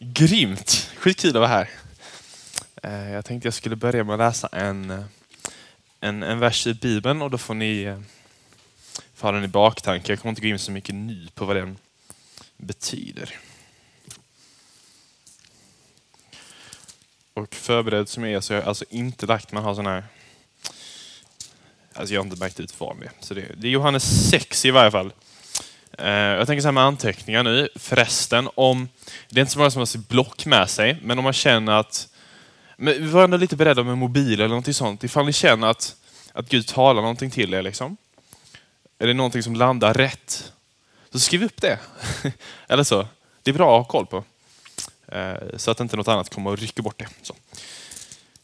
Grymt! Skitkul att vara här. Eh, jag tänkte jag skulle börja med att läsa en, eh, en, en vers i Bibeln och då får ni eh, få ha den i baktanke. Jag kommer inte gå in så mycket nu på vad den betyder. Och förberedd som jag är så har jag alltså inte lagt mig ha sån här Alltså jag har inte märkt ut vad det är. Så det, det är Johannes 6 i varje fall. Eh, jag tänker så här med anteckningar nu. Förresten, om, det är inte så många som har sitt block med sig, men om man känner att... Men var ändå lite beredda med mobil eller någonting sånt. Ifall ni känner att, att Gud talar någonting till er. Liksom. Är det någonting som landar rätt, så skriv upp det. eller så. Det är bra att ha koll på. Eh, så att inte något annat kommer och rycker bort det. Så.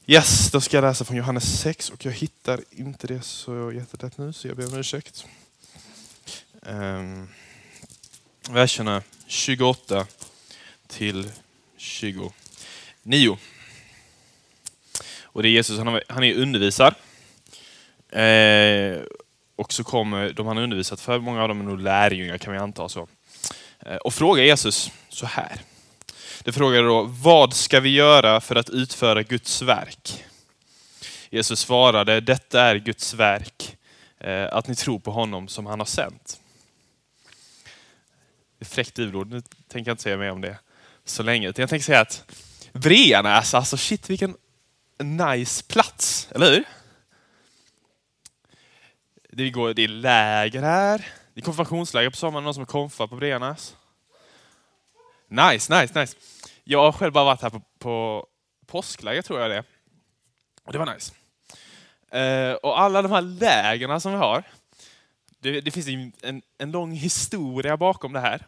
Yes, då ska jag läsa från Johannes 6 och jag hittar inte det så jättelätt nu så jag ber om ursäkt. Um, verserna 28 till 29. Och det är Jesus, han, är undervisar. Eh, och så kommer de han har undervisat för, många av dem är nog lärjungar kan vi anta. så. Eh, och frågar Jesus så här. Det frågar då, vad ska vi göra för att utföra Guds verk? Jesus svarade, detta är Guds verk, eh, att ni tror på honom som han har sänt. Fräckt bibelord, nu tänker jag inte säga mer om det så länge. Utan Jag tänker säga att Breanäs, alltså shit vilken nice plats, eller hur? Det, går, det är läger här, det är konfirmationsläger på sommaren, någon som är konfa på Breanäs. Nice, nice, nice. Jag har själv bara varit här på, på påskläger tror jag det är. Och det var nice. Uh, och alla de här lägren som vi har, det, det finns en, en, en lång historia bakom det här.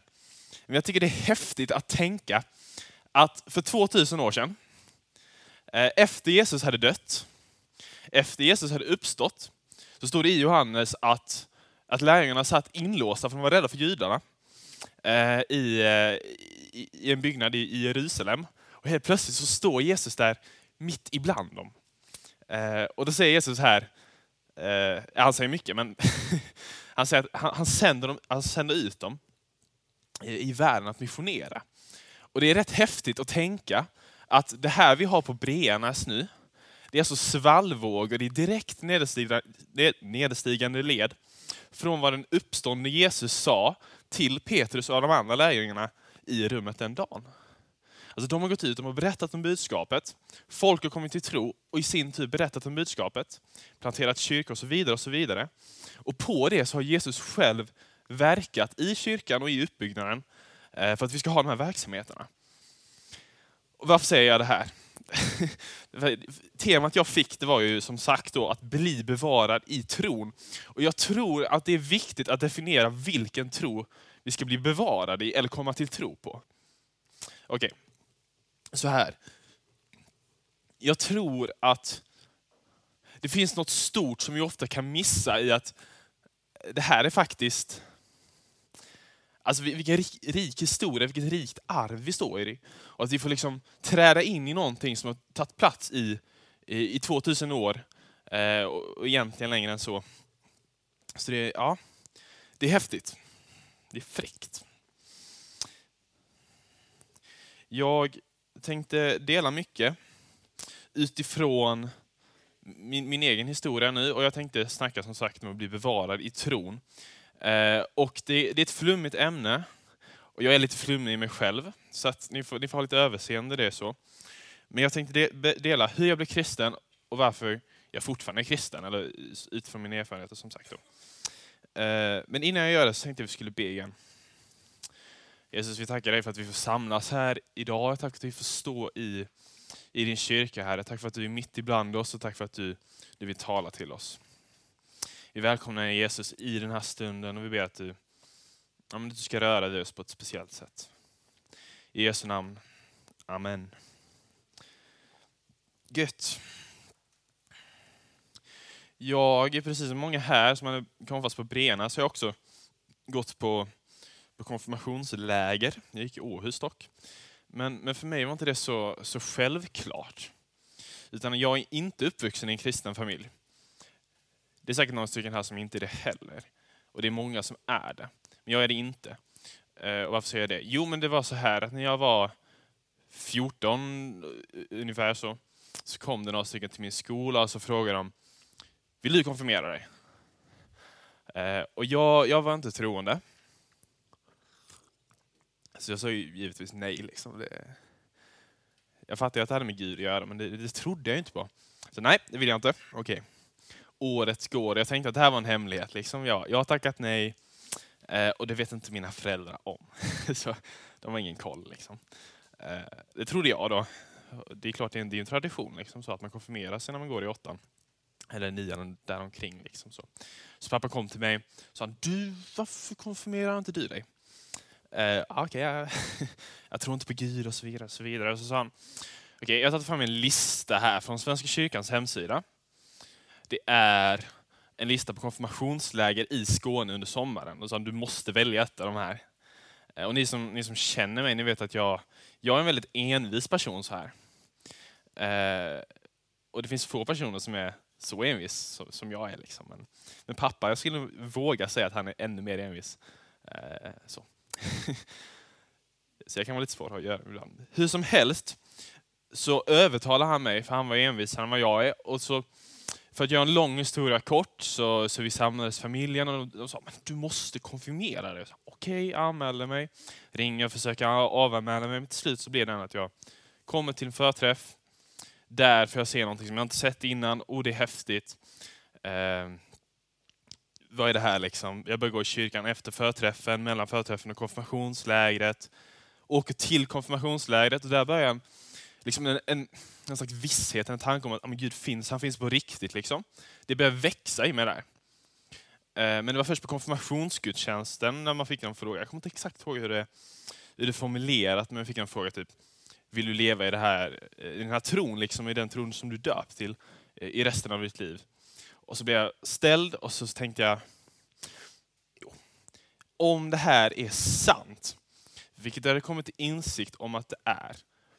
Men jag tycker det är häftigt att tänka att för 2000 år sedan, eh, efter Jesus hade dött, efter Jesus hade uppstått, så stod det i Johannes att, att lärjungarna satt inlåsta för de var rädda för judarna eh, i, eh, i, i en byggnad i, i Jerusalem. Och helt plötsligt så står Jesus där mitt ibland dem. Och då säger Jesus här, han säger mycket, men han säger att han, han, sänder dem, han sänder ut dem i, världen att missionera. Och det är rätt häftigt att tänka att det här vi har på Breanäs nu, det är alltså svallvågor i direkt nederstigande, led från vad den uppståndne Jesus sa till Petrus och de andra lärjungarna i rummet den dagen. Alltså de har gått ut och berättat om budskapet. Folk har kommit till tro och i sin tur berättat om budskapet. Planterat kyrkor och så vidare. Och så vidare. Och på det så har Jesus själv verkat i kyrkan och i uppbyggnaden eh, för att vi ska ha de här verksamheterna. Och varför säger jag det här? Temat jag fick det var ju som sagt då att bli bevarad i tron. Och jag tror att det är viktigt att definiera vilken tro vi ska bli bevarade i eller komma till tro på. Okej, så här. Jag tror att det finns något stort som vi ofta kan missa i att det här är faktiskt Alltså vilken rik, rik historia, vilket rikt arv vi står i. Och att vi får liksom träda in i någonting som har tagit plats i, i, i 2000 år. Eh, och, och egentligen längre än så. Så det, ja, det är häftigt. Det är fräckt. Jag tänkte dela mycket utifrån min, min egen historia nu och jag tänkte snacka som sagt om att bli bevarad i tron. Eh, och det, det, är ett flummigt ämne. Och jag är lite flummig i mig själv, så att ni, får, ni får ha lite överseende det är så. Men jag tänkte de, dela hur jag blev kristen och varför jag fortfarande är kristen, eller utifrån mina erfarenheter som sagt. Då. Eh, men innan jag gör det så tänkte jag att vi skulle be igen. Jesus, vi tackar dig för att vi får samlas här idag. Tack för att vi får stå i, i din kyrka, Herre. Tack för att du är mitt ibland oss och tack för att du, du vill tala till oss. Vi välkomnar dig, Jesus i den här stunden och vi ber att du, ja, du ska röra dig oss på ett speciellt sätt. I Jesu namn. Amen. Gött. Jag, är precis som många här som hade konfas på Brena, så har jag också gått på, på konfirmationsläger. Jag gick i Åhus dock. Men, men för mig var inte det så, så självklart. Utan jag är inte uppvuxen i en kristen familj. Det är säkert några stycken här som inte är det heller. Och det är många som är det. Men jag är det inte. Eh, och varför säger jag det? Jo, men det var så här att när jag var 14 eh, ungefär så, så kom det några stycken till min skola och så frågade de, vill du konfirmera dig? Eh, och jag, jag var inte troende. Så jag sa ju givetvis nej. Liksom. Det, jag fattade att det hade med Gud att göra, men det, det trodde jag inte på. Så nej, det vill jag inte. Okej. Året går. Jag tänkte att det här var en hemlighet. Liksom. Jag, jag har tackat nej eh, och det vet inte mina föräldrar om. så de har ingen koll. Liksom. Eh, det trodde jag då. Det är klart, det är en, det är en tradition liksom, så att man konfirmerar sig när man går i åttan. Eller nian, däromkring. Liksom, så. så pappa kom till mig och sa, du, varför konfirmerar inte du dig? Eh, ah, Okej, okay, jag, jag, tror inte på Gud och så vidare. Och så vidare. Och så sa han, okej, okay, jag har tagit fram en lista här från Svenska kyrkans hemsida. Det är en lista på konfirmationsläger i Skåne under sommaren. Och sa du måste välja ett av de här. Eh, och ni som, ni som känner mig, ni vet att jag, jag är en väldigt envis person så här. Eh, och det finns få personer som är så envis som jag är. Liksom. Men, men pappa, jag skulle våga säga att han är ännu mer envis. Eh, så. så jag kan vara lite svår att göra ibland. Hur som helst så övertalar han mig, för han var envisare än vad jag är. Och så, för att göra en lång historia kort så, så vi samlades familjen och de sa men du måste konfirmera dig. Okej, okay, anmäler mig. Ringer och försöker avanmäla mig. Men till slut så blir det att jag kommer till en förträff. Där får jag se någonting som jag inte sett innan. Och det är häftigt. Eh, vad är det här liksom? Jag börjar gå i kyrkan efter förträffen, mellan förträffen och konfirmationslägret. Åker till konfirmationslägret och där börjar en, liksom en, en, en slags visshet, en tanke om att men Gud finns, han finns på riktigt. Liksom. Det började växa i mig där. Eh, men det var först på konfirmationsgudstjänsten när man fick en fråga. Jag kommer inte exakt ihåg hur det, hur det formulerat, men jag fick en fråga typ vill du leva i, det här, eh, i den här tron, liksom, i den tron som du döpt till eh, i resten av ditt liv? Och så blev jag ställd och så tänkte jag, jo, om det här är sant, vilket jag hade kommit till insikt om att det är,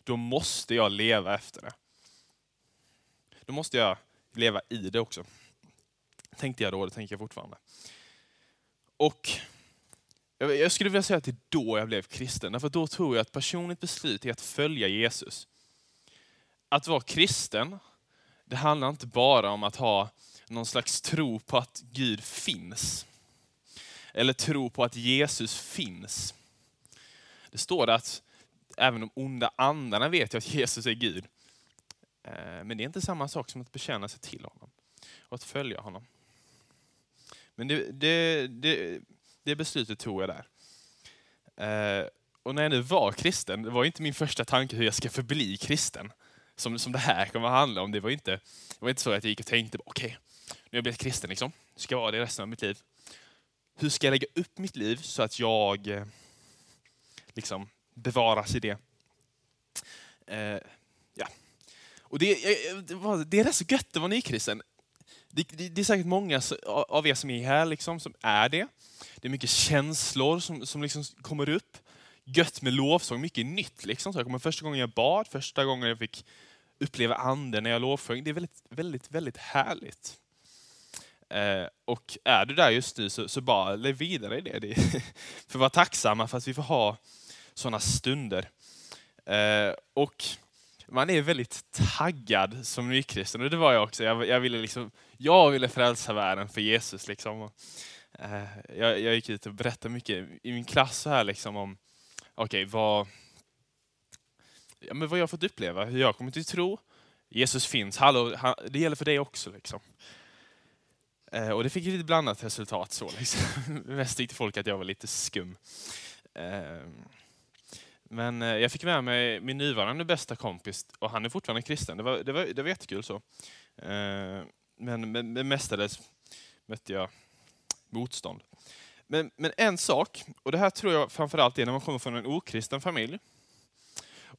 då måste jag leva efter det. Då måste jag leva i det också. Tänkte jag då, det tänker jag fortfarande. Och jag skulle vilja säga att det är då jag blev kristen. Därför då tror jag att personligt beslut är att följa Jesus. Att vara kristen, det handlar inte bara om att ha någon slags tro på att Gud finns. Eller tro på att Jesus finns. Det står att även de onda andarna vet ju att Jesus är Gud. Eh, men det är inte samma sak som att bekänna sig till honom och att följa honom. Men det, det, det, det beslutet tog jag där. Eh, och när jag nu var kristen, det var inte min första tanke hur jag ska förbli kristen. Som, som det här kommer att handla om. Det var inte, det var inte så att jag gick och tänkte, okej, okay, nu har jag blivit kristen, liksom. ska jag vara det resten av mitt liv. Hur ska jag lägga upp mitt liv så att jag eh, liksom bevaras i det? Eh, ja. Och det, det, var, det är rätt så gött att vara nykristen. Det, det, det, är säkert många av er som är här liksom, som är det. Det är mycket känslor som, som liksom kommer upp. Gött med lovsång, mycket nytt. Liksom. Så jag kommer första gången jag bad, första gången jag fick uppleva anden när jag lovsjöng. Det är väldigt, väldigt, väldigt härligt. Eh, och är du där just nu så, så bara lev vidare i det. det för att vara tacksamma för att vi får ha sådana stunder. Eh, och man är väldigt taggad som nykristen och det var jag också. Jag, jag, ville, liksom, jag ville frälsa världen för Jesus. Liksom. Och, eh, jag, jag gick ut och berättade mycket i min klass så här liksom om okay, vad, ja, men vad jag fått uppleva, hur jag kommit till tro. Jesus finns, hallå, han, det gäller för dig också. Liksom. Eh, och det fick lite blandat resultat. så. Liksom. Mest tyckte folk att jag var lite skum. Eh, men eh, jag fick med mig min nuvarande bästa kompis och han är fortfarande kristen. Det var, det var, det var jättekul så. Eh, men, men, men mestadels mötte jag motstånd. Men, men en sak, och det här tror jag framförallt är när man kommer från en okristen familj.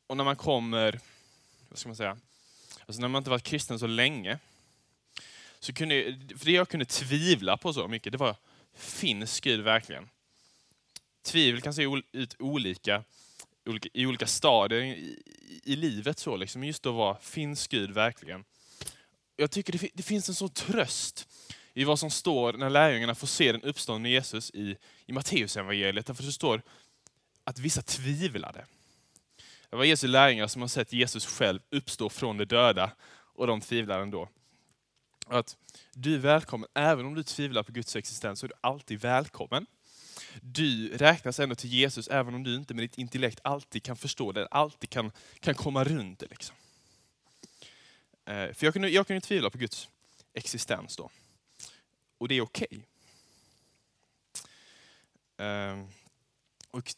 Och när man kommer, vad ska man säga, alltså när man inte varit kristen så länge. Så kunde, för det jag kunde tvivla på så mycket, det var, finns Gud verkligen? Tvivel kan se ut olika olika, i olika stadier i, i livet. så liksom. Just då var, finns Gud verkligen? Jag tycker det, det finns en sån tröst i vad som står när lärjungarna får se den uppståndne Jesus i, i Matteusevangeliet. Därför det står att vissa tvivlade. Det var Jesu lärjungar som har sett Jesus själv uppstå från de döda och de tvivlar ändå. Att du är välkommen, även om du tvivlar på Guds existens så är du alltid välkommen. Du räknas ändå till Jesus även om du inte med ditt intellekt alltid kan förstå det, alltid kan, kan komma runt det. Liksom. Eh, för jag kunde, jag kunde tvivla på Guds existens då. Och det är okej. Okay. Och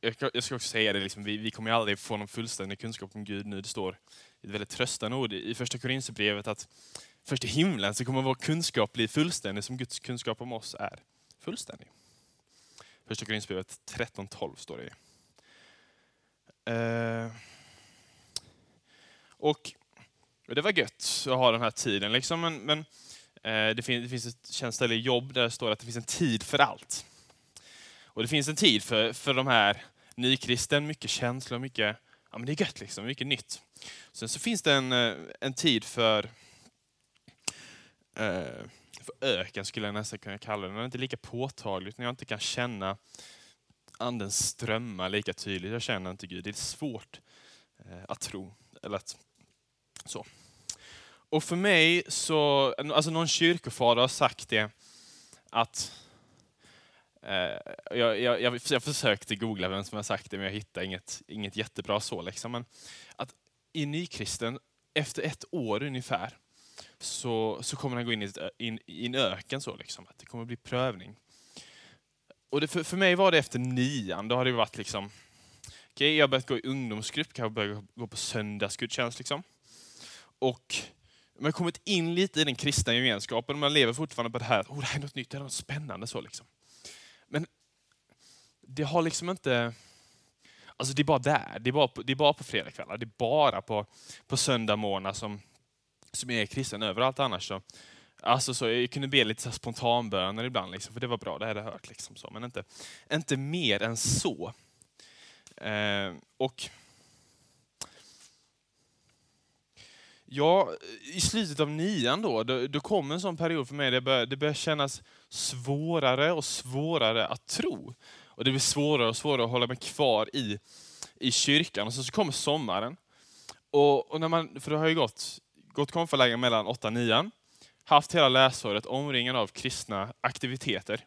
jag, ska också säga det, liksom, vi, vi kommer aldrig få någon fullständig kunskap om Gud nu. Det står ett väldigt tröstande ord i första Korinthierbrevet att först i himlen så kommer vår kunskap bli fullständig som Guds kunskap om oss är fullständig. Första Korinthierbrevet 13.12 står det. Uh, och det var gött att ha den här tiden, liksom, men, men eh, det, finns, det finns ett känt ställe i jobb där det står att det finns en tid för allt. Och det finns en tid för, för de här nykristen, mycket känslor, mycket, ja men det är gött liksom, mycket nytt. Sen så finns det en, eh, en tid för, eh, för öken skulle jag nästan kunna kalla det. Den är inte lika påtagligt, när jag inte kan känna andens strömma lika tydligt. Jag känner inte Gud. Det är svårt eh, att tro. Eller att, så. Och för mig så, alltså någon kyrkofader har sagt det, att Eh, jag, jag, jag, jag försökte googla vem som har sagt det, men jag hittade inget, inget jättebra så. Liksom. Men att i nykristen, efter ett år ungefär, så, så kommer han gå in i, ett, in, i en öken. Så liksom. att Det kommer bli prövning. Och det, för, för mig var det efter nian, då har det varit liksom, okay, jag har börjat gå i ungdomsgrupp, kanske börjat gå på söndagsgudstjänst. Liksom. Och man har kommit in lite i den kristna gemenskapen, man lever fortfarande på det här, oh, det här är något nytt, det är något spännande. så liksom. Men det har liksom inte... Alltså det är bara där. Det är bara på, det är bara på fredagskvällar. Det är bara på, på söndagmorgnar som, som är kristen. Överallt annars så... Alltså så, jag kunde be lite så spontanböner ibland, liksom, för det var bra, det hade jag hört. Liksom så, men inte, inte mer än så. Eh, och Ja, i slutet av nian då, då, då kom en sån period för mig där det började, det började kännas svårare och svårare att tro. Och det blir svårare och svårare att hålla mig kvar i, i kyrkan. Och så, så kommer sommaren. Och, och när man, för det har ju gått, gått konfaläger mellan 8 och 9, haft hela läsåret omringad av kristna aktiviteter.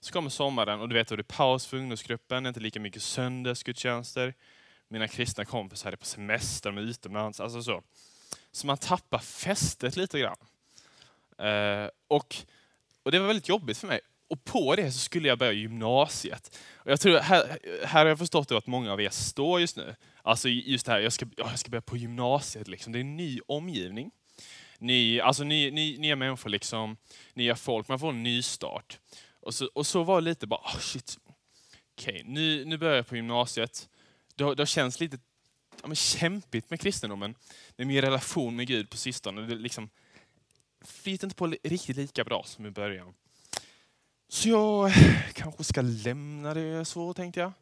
Så kommer sommaren och du vet, då är det paus för ungdomsgruppen, inte lika mycket söndagsgudstjänster. Mina kristna kompisar är på semester, med utomlands. Alltså så. Så man tappar fästet lite grann. Eh, och, och det var väldigt jobbigt för mig. Och på det så skulle jag börja gymnasiet. Och jag tror, här, här har jag förstått att många av er står just nu. Alltså just det här, jag ska, jag ska börja på gymnasiet. Liksom. Det är en ny omgivning. Ny, alltså ny, ny, nya människor, liksom, nya folk. Man får en ny start. Och så, och så var det lite bara, oh shit, okej, okay, nu, nu börjar jag på gymnasiet. Det, det känts lite ja, men kämpigt med kristendomen, med min relation med Gud på sistone. Det liksom flyter inte på riktigt lika bra som i början. Så jag kanske ska lämna det så, tänkte jag.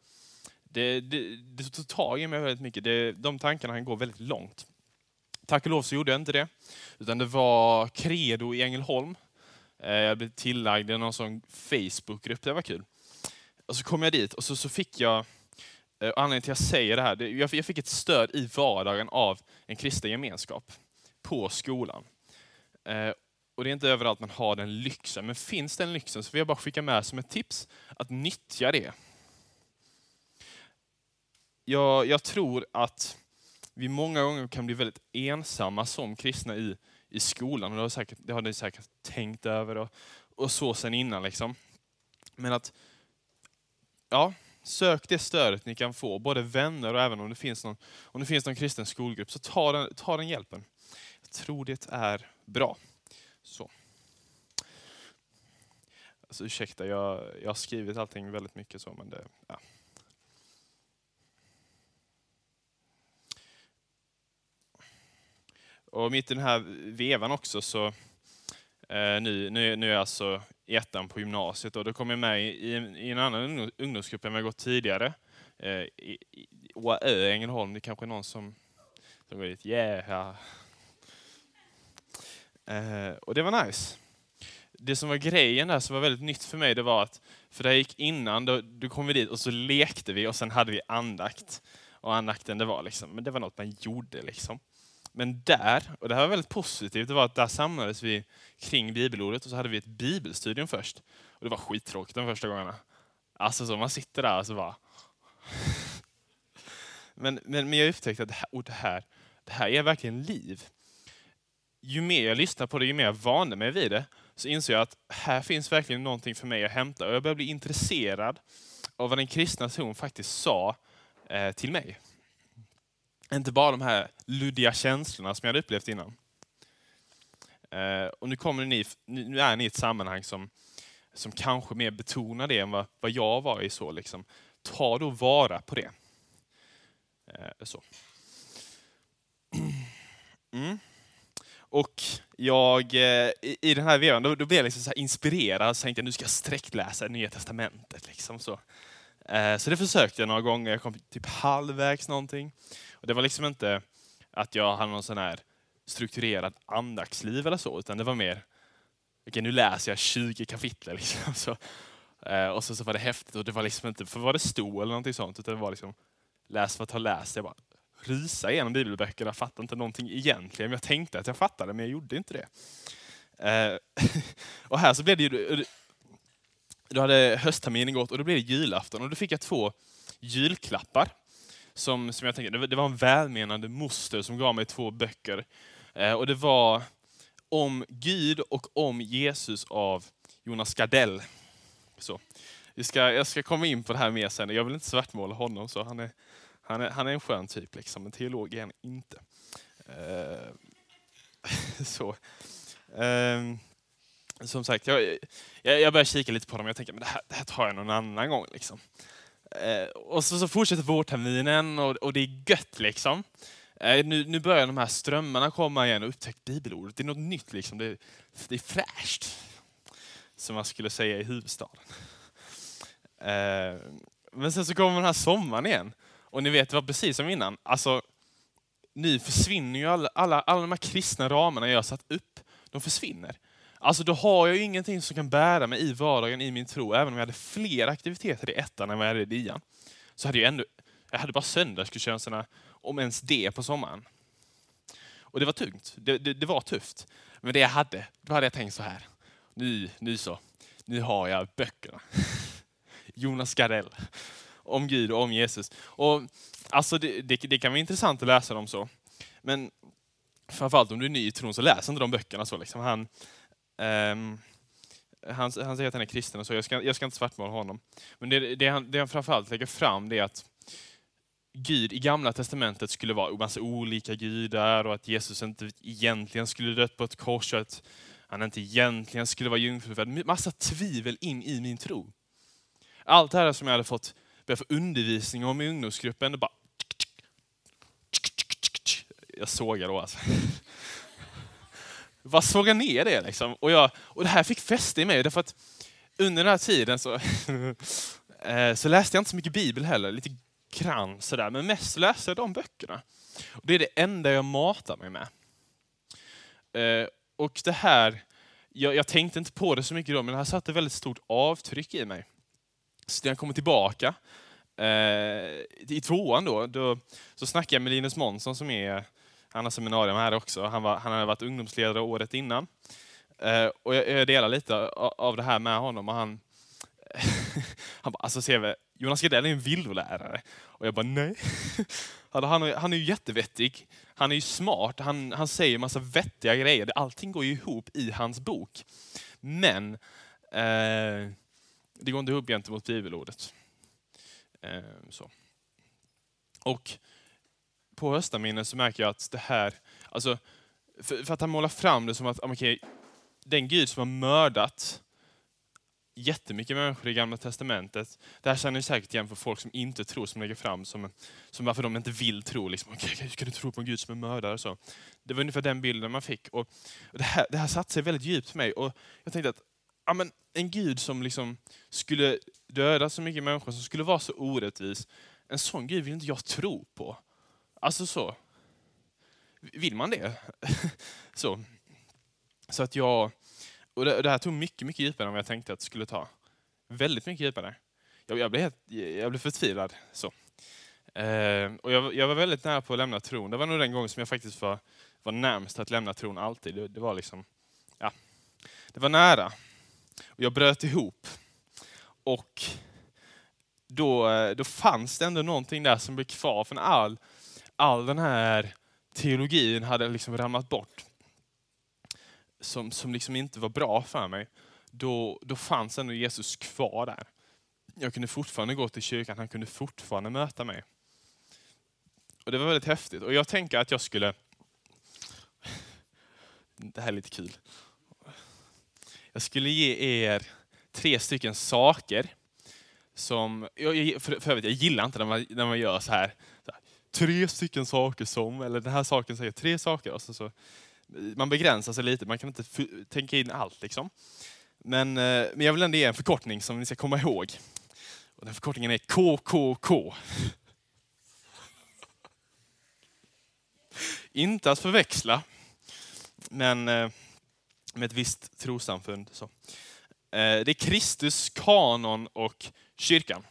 Det, det, det tog tag i mig väldigt mycket. Det, de tankarna han går väldigt långt. Tack och lov så gjorde jag inte det. Utan det var Credo i Ängelholm. Eh, jag blev tillagd i någon sån Facebookgrupp, det var kul. Och så kom jag dit och så, så fick jag eh, anledningen till att jag säger det här, det, jag fick ett stöd i vardagen av en kristen gemenskap på skolan. Eh, och det är inte överallt man har den lyxen, men finns den lyxen så vill jag bara skicka med som ett tips att nyttja det. Jag, jag tror att vi många gånger kan bli väldigt ensamma som kristna i, i skolan. Och det, har säkert, det har ni säkert tänkt över och, och så sen innan. Liksom. Men att, ja, Sök det stödet ni kan få, både vänner och även om det finns någon, om det finns någon kristen skolgrupp, så ta den, ta den hjälpen. Jag tror det är bra. Så. Alltså, ursäkta, jag, jag har skrivit allting väldigt mycket så, men det... Ja. Och mitt i den här vevan också så, eh, nu, nu, nu är jag alltså i ettan på gymnasiet och då kom jag med i, i en annan ungdomsgrupp än vad jag gått tidigare. Eh, i, i OAÖ Ängelholm, det är kanske är någon som, som går dit. Yeah! Eh, och det var nice. Det som var grejen där som var väldigt nytt för mig, det var att, för det gick innan, då, då kom vi dit och så lekte vi och sen hade vi andakt. och andakten det var. Liksom. Men det var något man gjorde. Liksom. Men där, och det här var väldigt positivt, det var att där samlades vi kring bibelordet och så hade vi ett bibelstudium först. Och det var skittråkigt de första gångerna. Alltså så man sitter där och så bara... men, men, men jag upptäckte att det här, oh, det, här, det här är verkligen liv. Ju mer jag lyssnar på det, ju mer jag vande mig vid det, så inser jag att här finns verkligen någonting för mig att hämta. Och jag börjar bli intresserad av vad den kristna tron faktiskt sa eh, till mig. Inte bara de här luddiga känslorna som jag hade upplevt innan. Eh, och nu, kommer ni, nu är ni i ett sammanhang som, som kanske mer betonar det än vad, vad jag var i. så liksom. Ta då vara på det. Eh, så. Mm. Och jag, eh, i den här vevan, då, då blev jag liksom så inspirerad. Så tänkte jag nu ska jag sträckläsa Nya Testamentet. Liksom så. Eh, så det försökte jag några gånger. Jag kom typ halvvägs någonting. Och det var liksom inte att jag hade någon sån här strukturerad andaktsliv eller så, utan det var mer, okej nu läser jag 20 kapitel. Liksom, så, eh, och så, så var det häftigt och det var liksom inte för vad det stod eller någonting sånt, utan det var liksom läs för att ha läst. Jag bara rysa igenom bibelböckerna, fattade inte någonting egentligen. Jag tänkte att jag fattade, men jag gjorde inte det. Eh, och här så blev det ju, då hade höstterminen gått och då blev det julafton och då fick jag två julklappar som, som jag tänkte, det var en välmenande moster som gav mig två böcker. Eh, och det var Om Gud och om Jesus av Jonas Gardell. Så. Jag, ska, jag ska komma in på det här mer sen. Jag vill inte svartmåla honom, så han är, han är, han är en skön typ, liksom, men teolog är han inte. Eh, så. Eh, som sagt, jag, jag, jag börjar kika lite på dem jag tänker men det här, det här tar jag någon annan gång. Liksom. Eh, och så, så fortsätter vårterminen och, och det är gött liksom. Eh, nu, nu börjar de här strömmarna komma igen och upptäckt bibelordet. Det är något nytt liksom. Det, det är fräscht. Som man skulle säga i huvudstaden. Eh, men sen så kommer den här sommaren igen. Och ni vet, det var precis som innan. Alltså, nu försvinner ju alla, alla, alla de här kristna ramarna jag satt upp. De försvinner. Alltså då har jag ju ingenting som kan bära mig i vardagen i min tro. Även om jag hade fler aktiviteter i ettan än vad jag hade i nian. Så hade jag ändå, jag hade bara söndagsgudstjänsterna, om ens det, på sommaren. Och det var tungt. Det, det, det, var tufft. Men det jag hade, då hade jag tänkt så här. Nu, nu så, nu har jag böckerna. Jonas Gardell. Om Gud och om Jesus. Och alltså det, det, det kan vara intressant att läsa dem så. Men framförallt om du är ny i tron så läs inte de böckerna så. Liksom. Han, Um, han, han, säger att han är kristen och så, jag ska, jag ska inte svartmåla honom. Men det, det, han, det han framförallt lägger fram det är att Gud i gamla testamentet skulle vara en massa olika gudar och att Jesus inte egentligen skulle dött på ett kors och att han inte egentligen skulle vara jungfrufödd. Massa tvivel in i min tro. Allt det här som jag hade fått få undervisning om i ungdomsgruppen, det bara... Jag sågar då alltså bara såga ner det. Liksom. Och, jag, och det här fick fäste i mig, därför att under den här tiden så, eh, så läste jag inte så mycket bibel heller, lite grann sådär, men mest läste jag de böckerna. Och det är det enda jag matar mig med. Eh, och det här, jag, jag, tänkte inte på det så mycket då, men det här satte väldigt stort avtryck i mig. Så när jag kommer tillbaka eh, i tvåan då, då, så snackar jag med Linus Månsson som är han har seminarium här också. Han, var, han hade varit ungdomsledare året innan. Eh, och jag, jag, delar lite av det här med honom. Och han, han bara, alltså CV, Jonas Gardell är en villolärare. Och jag bara, nej. han, han är ju jättevettig. Han är ju smart. Han, han säger massa vettiga grejer. Allting går ju ihop i hans bok. Men eh, det går inte ihop gentemot bibelordet. Eh, så. Och på höstterminen så märker jag att det här, alltså, för, för att han målar fram det som att, okay, den Gud som har mördat jättemycket människor i Gamla Testamentet. Det här känner ni säkert igen för folk som inte tror, som lägger fram som, som varför de inte vill tro. Liksom, okay, hur ska du tro på en Gud som är mördare? Så. Det var ungefär den bilden man fick. Och, och det, här, det här satte sig väldigt djupt för mig. Och jag tänkte att ja, men, en Gud som liksom skulle döda så mycket människor, som skulle vara så orättvis, en sån Gud vill inte jag tro på. Alltså så. Vill man det? så. Så att jag... Och det, det, här tog mycket, mycket djupare än vad jag tänkte att det skulle ta. Väldigt mycket djupare. Jag, jag, blev, helt, jag blev förtvivlad. Så. Eh, och jag, jag, var väldigt nära på att lämna tron. Det var nog den gången som jag faktiskt var, var närmast att lämna tron alltid. Det, det var liksom, ja, det var nära. Och jag bröt ihop. Och då, eh, då fanns det ändå någonting där som blev kvar. från all, all den här teologin hade liksom ramlat bort. Som, som liksom inte var bra för mig. Då, då fanns ändå Jesus kvar där. Jag kunde fortfarande gå till kyrkan, han kunde fortfarande möta mig. Och Det var väldigt häftigt. Och jag tänker att jag skulle... Det här är lite kul. Jag skulle ge er tre stycken saker som... Jag, för, för övrigt, jag gillar inte när man, när man gör så här, så här. Tre stycken saker som, eller den här saken säger tre saker. Alltså, så, så, man begränsar sig lite, man kan inte tänka in allt. liksom. Men, eh, men jag vill ändå ge en förkortning som ni ska komma ihåg. Och den förkortningen är KKK. Inte att förväxla, men eh, med ett visst trosamfund. Så. Eh, det är Kristus, kanon och kyrkan.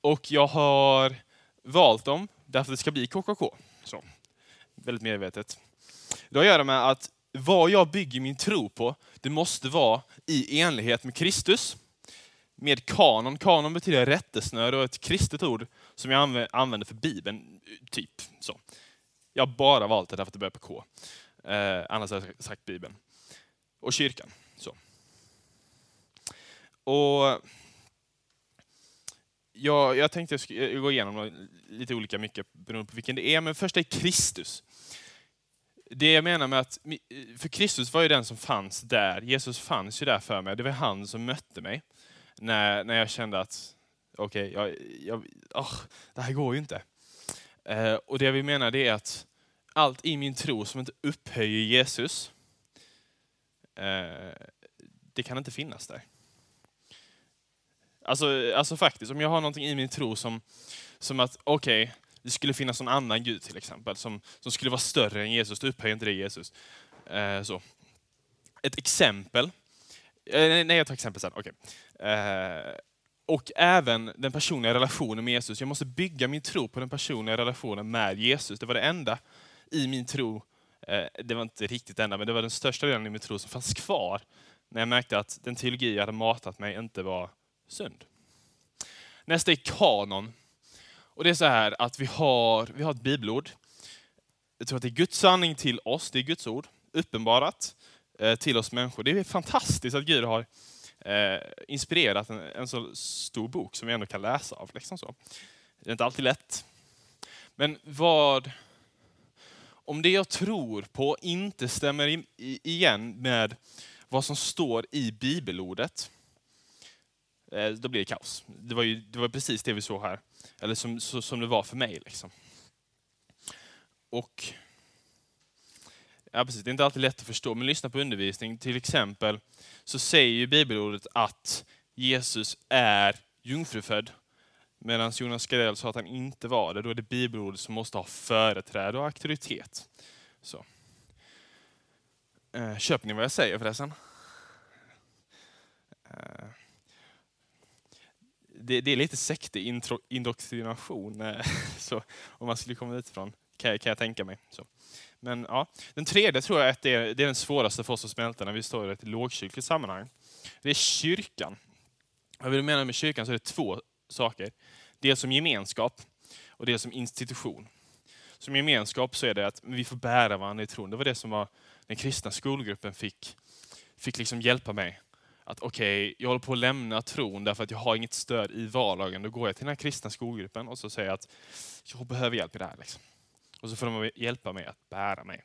Och jag har valt dem därför att det ska bli KKK. Så. Väldigt medvetet. Det har att göra med att vad jag bygger min tro på, det måste vara i enlighet med Kristus. Med kanon. Kanon betyder rättesnöre och ett kristet ord som jag använder för Bibeln. Typ så. Jag har bara valt det därför att det börjar på K. Eh, annars har jag sagt Bibeln. Och kyrkan. Så. Och jag, jag tänkte jag skulle eh, gå igenom lite olika mycket beroende på vilken det är, men först är Kristus. Det jag menar med att, eh, för Kristus var ju den som fanns där. Jesus fanns ju där för mig. Det var han som mötte mig när, när jag kände att, okej, okay, jag, jag, oh, det här går ju inte. Eh, och det vi menar det är att allt i min tro som inte upphöjer Jesus, eh, det kan inte finnas där. Alltså, alltså faktiskt, om jag har någonting i min tro som, som att, okej, okay, det skulle finnas någon annan Gud till exempel, som, som skulle vara större än Jesus, då upphöjer inte det Jesus. Eh, så. Ett exempel, eh, nej jag tar exempel sen, okej. Okay. Eh, och även den personliga relationen med Jesus. Jag måste bygga min tro på den personliga relationen med Jesus. Det var det enda i min tro, eh, det var inte riktigt det enda, men det var den största delen i min tro som fanns kvar när jag märkte att den teologi jag hade matat mig inte var synd. Nästa är kanon. Och det är så här att vi har, vi har ett bibelord. Jag tror att det är Guds sanning till oss, det är Guds ord, uppenbarat eh, till oss människor. Det är fantastiskt att Gud har eh, inspirerat en, en, så stor bok som vi ändå kan läsa av. Liksom så. Det är inte alltid lätt. Men vad, om det jag tror på inte stämmer igen med vad som står i bibelordet, Eh, då blir det kaos. Det var, ju, det var precis det vi såg här. Eller som, så, som det var för mig. Liksom. Och Ja, precis. Det är inte alltid lätt att förstå, men lyssna på undervisning. Till exempel så säger ju bibelordet att Jesus är jungfrufödd. Medan Jonas Gardell sa att han inte var det. Då är det bibelordet som måste ha företräde och auktoritet. Så. Eh, köper ni vad jag säger förresten? Eh, det, det är lite sektindoktrination, eh, så om man skulle komma utifrån, kan, kan jag tänka mig. Så. Men ja, Den tredje tror jag att det är, det är den svåraste för oss att smälta när vi står i ett lågkyrkligt sammanhang. Det är kyrkan. Vad vill mena med kyrkan så är det två saker. Dels som gemenskap och dels som institution. Som gemenskap så är det att vi får bära varandra i tron. Det var det som var den kristna skolgruppen fick, fick liksom hjälpa mig. Att okej, okay, jag håller på att lämna tron därför att jag har inget stöd i vardagen. Då går jag till den här kristna skolgruppen och så säger jag att jag behöver hjälp i det här. Liksom. Och så får de hjälpa mig att bära mig.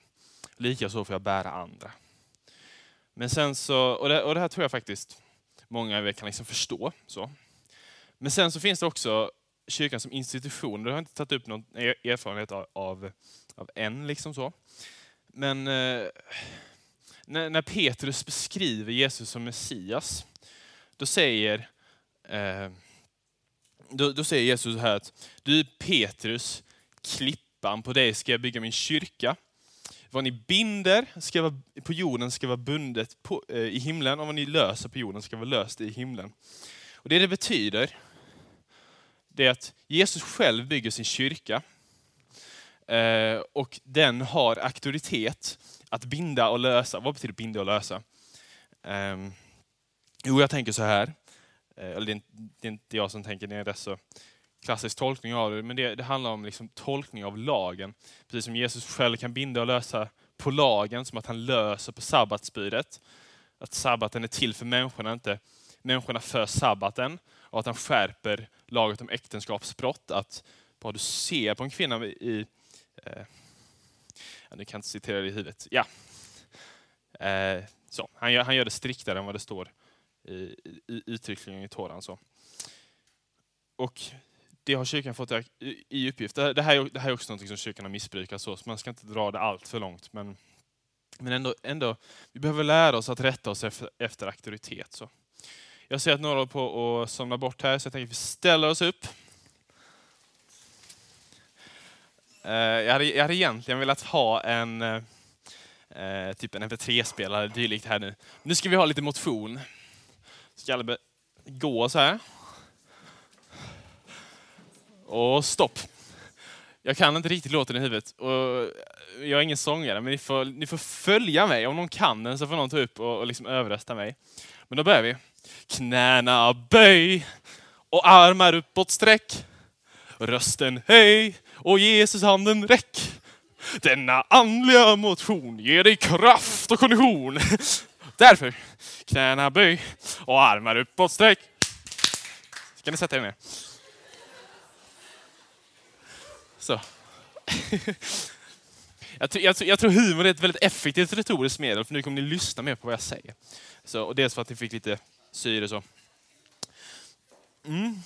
Likaså får jag bära andra. Men sen så, och det, och det här tror jag faktiskt många av er kan liksom förstå. Så. Men sen så finns det också kyrkan som institution. Det har jag inte tagit upp någon erfarenhet av, av, av än. Liksom så. Men eh, när, när, Petrus beskriver Jesus som Messias, då säger, eh, då, då, säger Jesus här att du är Petrus, klippan, på dig ska jag bygga min kyrka. Vad ni binder ska vara, på jorden ska vara bundet på, eh, i himlen, och vad ni löser på jorden ska vara löst i himlen. Och Det det betyder, det är att Jesus själv bygger sin kyrka. Eh, och den har auktoritet att binda och lösa. Vad betyder binda och lösa? Um, jo, jag tänker så här. Eh, eller det är, inte, det är, inte, jag som tänker, det är en rätt så klassisk tolkning av det. Men det, det handlar om liksom tolkning av lagen. Precis som Jesus själv kan binda och lösa på lagen, som att han löser på sabbatsbudet. Att sabbaten är till för människorna, inte människorna för sabbaten. Och att han skärper laget om äktenskapsbrott. Att vad du ser på en kvinna i... Eh, ja, nu kan jag inte citera det i huvudet. Ja. Eh, så. Han, gör, han gör det striktare än vad det står i, i, uttryckligen i Toran. Så. Och det har kyrkan fått i uppgift. Det här, det här är också något som kyrkan har missbrukat, så, så man ska inte dra det allt för långt. Men, men ändå, ändå, vi behöver lära oss att rätta oss efter, efter auktoritet. Så. Jag ser att några håller på att somna bort här, så jag tänker att vi ställer oss upp. Eh, Eh, jag hade, jag hade egentligen velat ha en eh, eh typ en MP3-spelare dylikt här nu. Nu ska vi ha lite motion. Ska alla gå så här. Och stopp. Jag kan inte riktigt låten i huvudet. Och jag är ingen sångare, men ni får, ni får följa mig. Om någon kan den så får någon ta upp och, och liksom överrösta mig. Men då börjar vi. Knäna böj och armar uppåt sträck. Rösten höj och Jesus handen räck. Denna andliga motion ger dig kraft och kondition. Därför, knäna böj och armar uppåt sträck. Kan ni sätta er ner? Så. Jag, jag, jag, tror humor är ett väldigt effektivt retoriskt medel, för nu kommer ni lyssna mer på vad jag säger. Så, och dels för att ni fick lite syre så. Mm.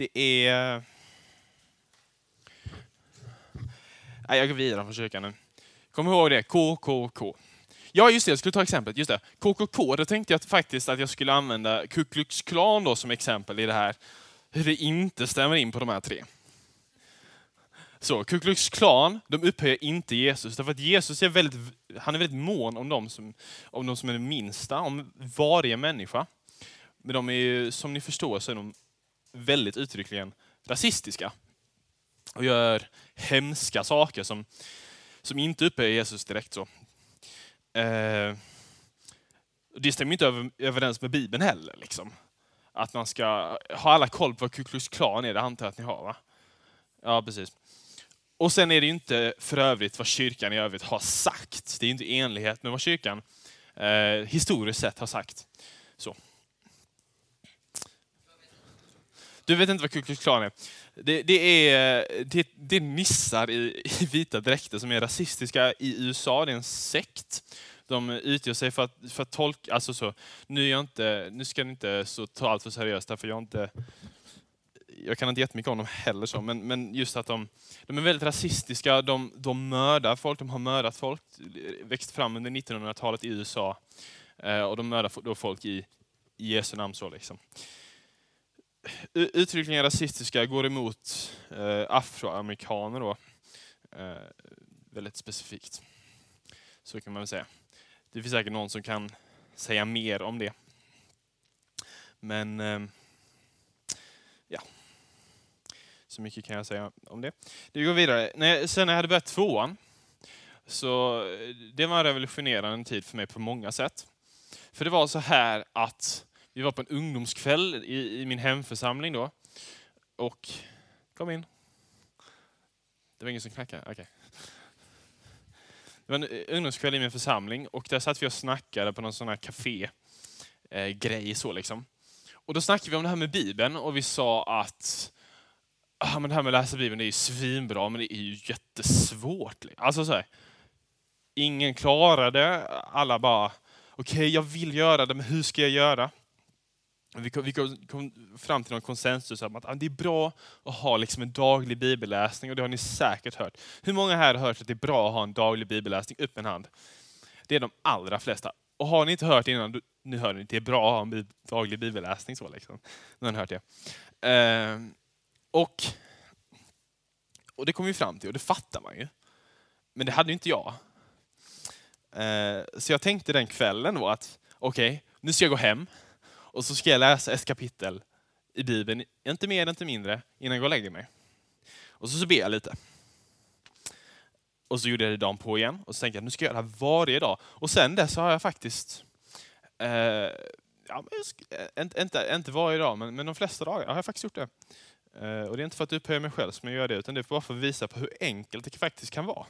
Det är... Nej, jag går vidare från kyrkan nu. Kom ihåg det, KKK. Ja, just det, jag skulle ta exemplet. Just det. KKK, då tänkte jag faktiskt att jag skulle använda Ku Klux Klan då som exempel i det här. Hur det inte stämmer in på de här tre. Så, Ku Klux Klan, de upphöjer inte Jesus, därför att Jesus är väldigt, han är väldigt mån om de som, om de som är de minsta, om varje människa. Men de är ju, som ni förstår, så är de väldigt uttryckligen rasistiska. Och gör hemska saker som, som inte upphöjer Jesus direkt. så. Eh, det stämmer inte överens med Bibeln heller. Liksom. Att man ska ha alla koll på vad Ku Klux Klan är, det antar jag att ni har va? Ja, precis. Och sen är det ju inte för övrigt vad kyrkan i övrigt har sagt. Det är inte i enlighet med vad kyrkan eh, historiskt sett har sagt. Så. Du vet inte vad Ku Klux Klan är? Det, det, är, det, det är nissar i, i vita dräkter som är rasistiska i USA. Det är en sekt. De utger sig för att, för att tolka... Alltså så, nu, är jag inte, nu ska ni inte så ta allt för seriöst, därför jag inte... Jag kan inte jättemycket om dem heller, så, men, men just att de, de är väldigt rasistiska, de, de mördar folk, de har mördat folk, växt fram under 1900-talet i USA. Eh, och de mördar då folk i, i Jesu namn. Så liksom uttryckligen rasistiska går emot eh, afroamerikaner då. Eh, väldigt specifikt. Så kan man väl säga. Det finns säkert någon som kan säga mer om det. Men eh, ja, så mycket kan jag säga om det. Vi går vidare. När, sen när jag hade börjat tvåan, så eh, det var en revolutionerande tid för mig på många sätt. För det var så här att vi var på en ungdomskväll i, i min hemförsamling då. Och, kom in. Det var ingen som knackade? Okej. Okay. Det var en eh, ungdomskväll i min församling och där satt vi och snackade på någon sån här café-grej. Eh, så liksom. Och då snackade vi om det här med Bibeln och vi sa att ah, men det här med att läsa Bibeln det är ju svinbra, men det är ju jättesvårt. Alltså så här, ingen klarade det. Alla bara, okej okay, jag vill göra det, men hur ska jag göra? Vi kom, vi kom, fram till någon konsensus om att ah, det är bra att ha liksom en daglig bibelläsning och det har ni säkert hört. Hur många här har hört att det är bra att ha en daglig bibelläsning? Upp en hand. Det är de allra flesta. Och har ni inte hört det innan, nu hör ni, det är bra att ha en daglig bibelläsning. Så liksom. Nu har ni hört det. Eh, och, och det kom vi fram till och det fattar man ju. Men det hade ju inte jag. Eh, så jag tänkte den kvällen då att okej, okay, nu ska jag gå hem och så ska jag läsa ett kapitel i Bibeln, inte mer, inte mindre, innan jag går och lägger mig. Och så, så ber jag lite. Och så gjorde jag det dagen på igen och så tänkte jag nu ska jag göra det här varje dag. Och sen dess har jag faktiskt, eh, ja, eh, inte, inte, inte varje dag, men, men de flesta dagar har jag faktiskt gjort det. Eh, och det är inte för att upphöja mig själv som jag gör det, utan det är bara för att visa på hur enkelt det faktiskt kan vara.